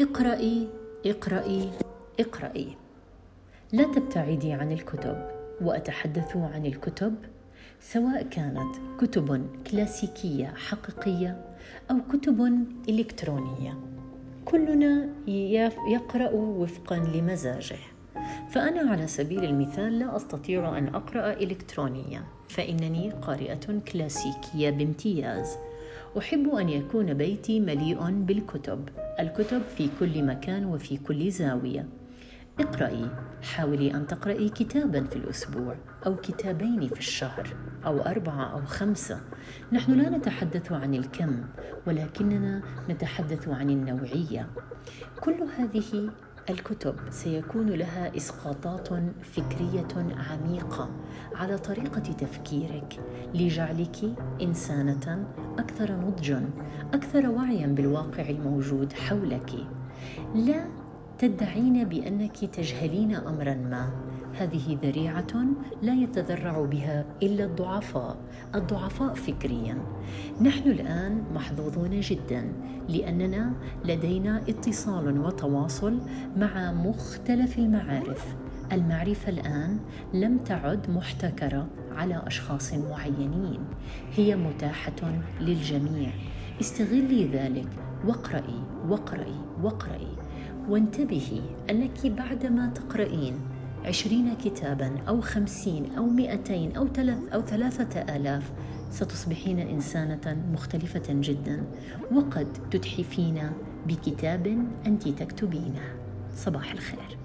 اقرأي اقرأي اقرأي. لا تبتعدي عن الكتب وأتحدث عن الكتب سواء كانت كتب كلاسيكية حقيقية أو كتب إلكترونية. كلنا يقرأ وفقا لمزاجه. فأنا على سبيل المثال لا أستطيع أن أقرأ إلكترونيا فإنني قارئة كلاسيكية بامتياز. أحب أن يكون بيتي مليء بالكتب. الكتب في كل مكان وفي كل زاوية. اقرأي. حاولي أن تقرأي كتابا في الأسبوع أو كتابين في الشهر أو أربعة أو خمسة. نحن لا نتحدث عن الكم ولكننا نتحدث عن النوعية. كل هذه الكتب سيكون لها إسقاطات فكرية عميقة على طريقة تفكيرك لجعلك إنسانة أكثر نضجا أكثر وعيا بالواقع الموجود حولك. لا تدعين بأنك تجهلين امرا ما. هذه ذريعة لا يتذرع بها إلا الضعفاء الضعفاء فكريا. نحن الآن محظوظون جدا لأننا لدينا اتصال وتواصل مع مختلف المعارف. المعرفة الآن لم تعد محتكرة على أشخاص معينين هي متاحة للجميع. استغلي ذلك واقرأي واقرأي واقرأي وانتبهي أنك بعدما تقرأين عشرين كتابا أو خمسين أو مئتين أو, ثلاث أو ثلاثة آلاف ستصبحين إنسانة مختلفة جدا وقد تتحفين بكتاب أنت تكتبينه. صباح الخير.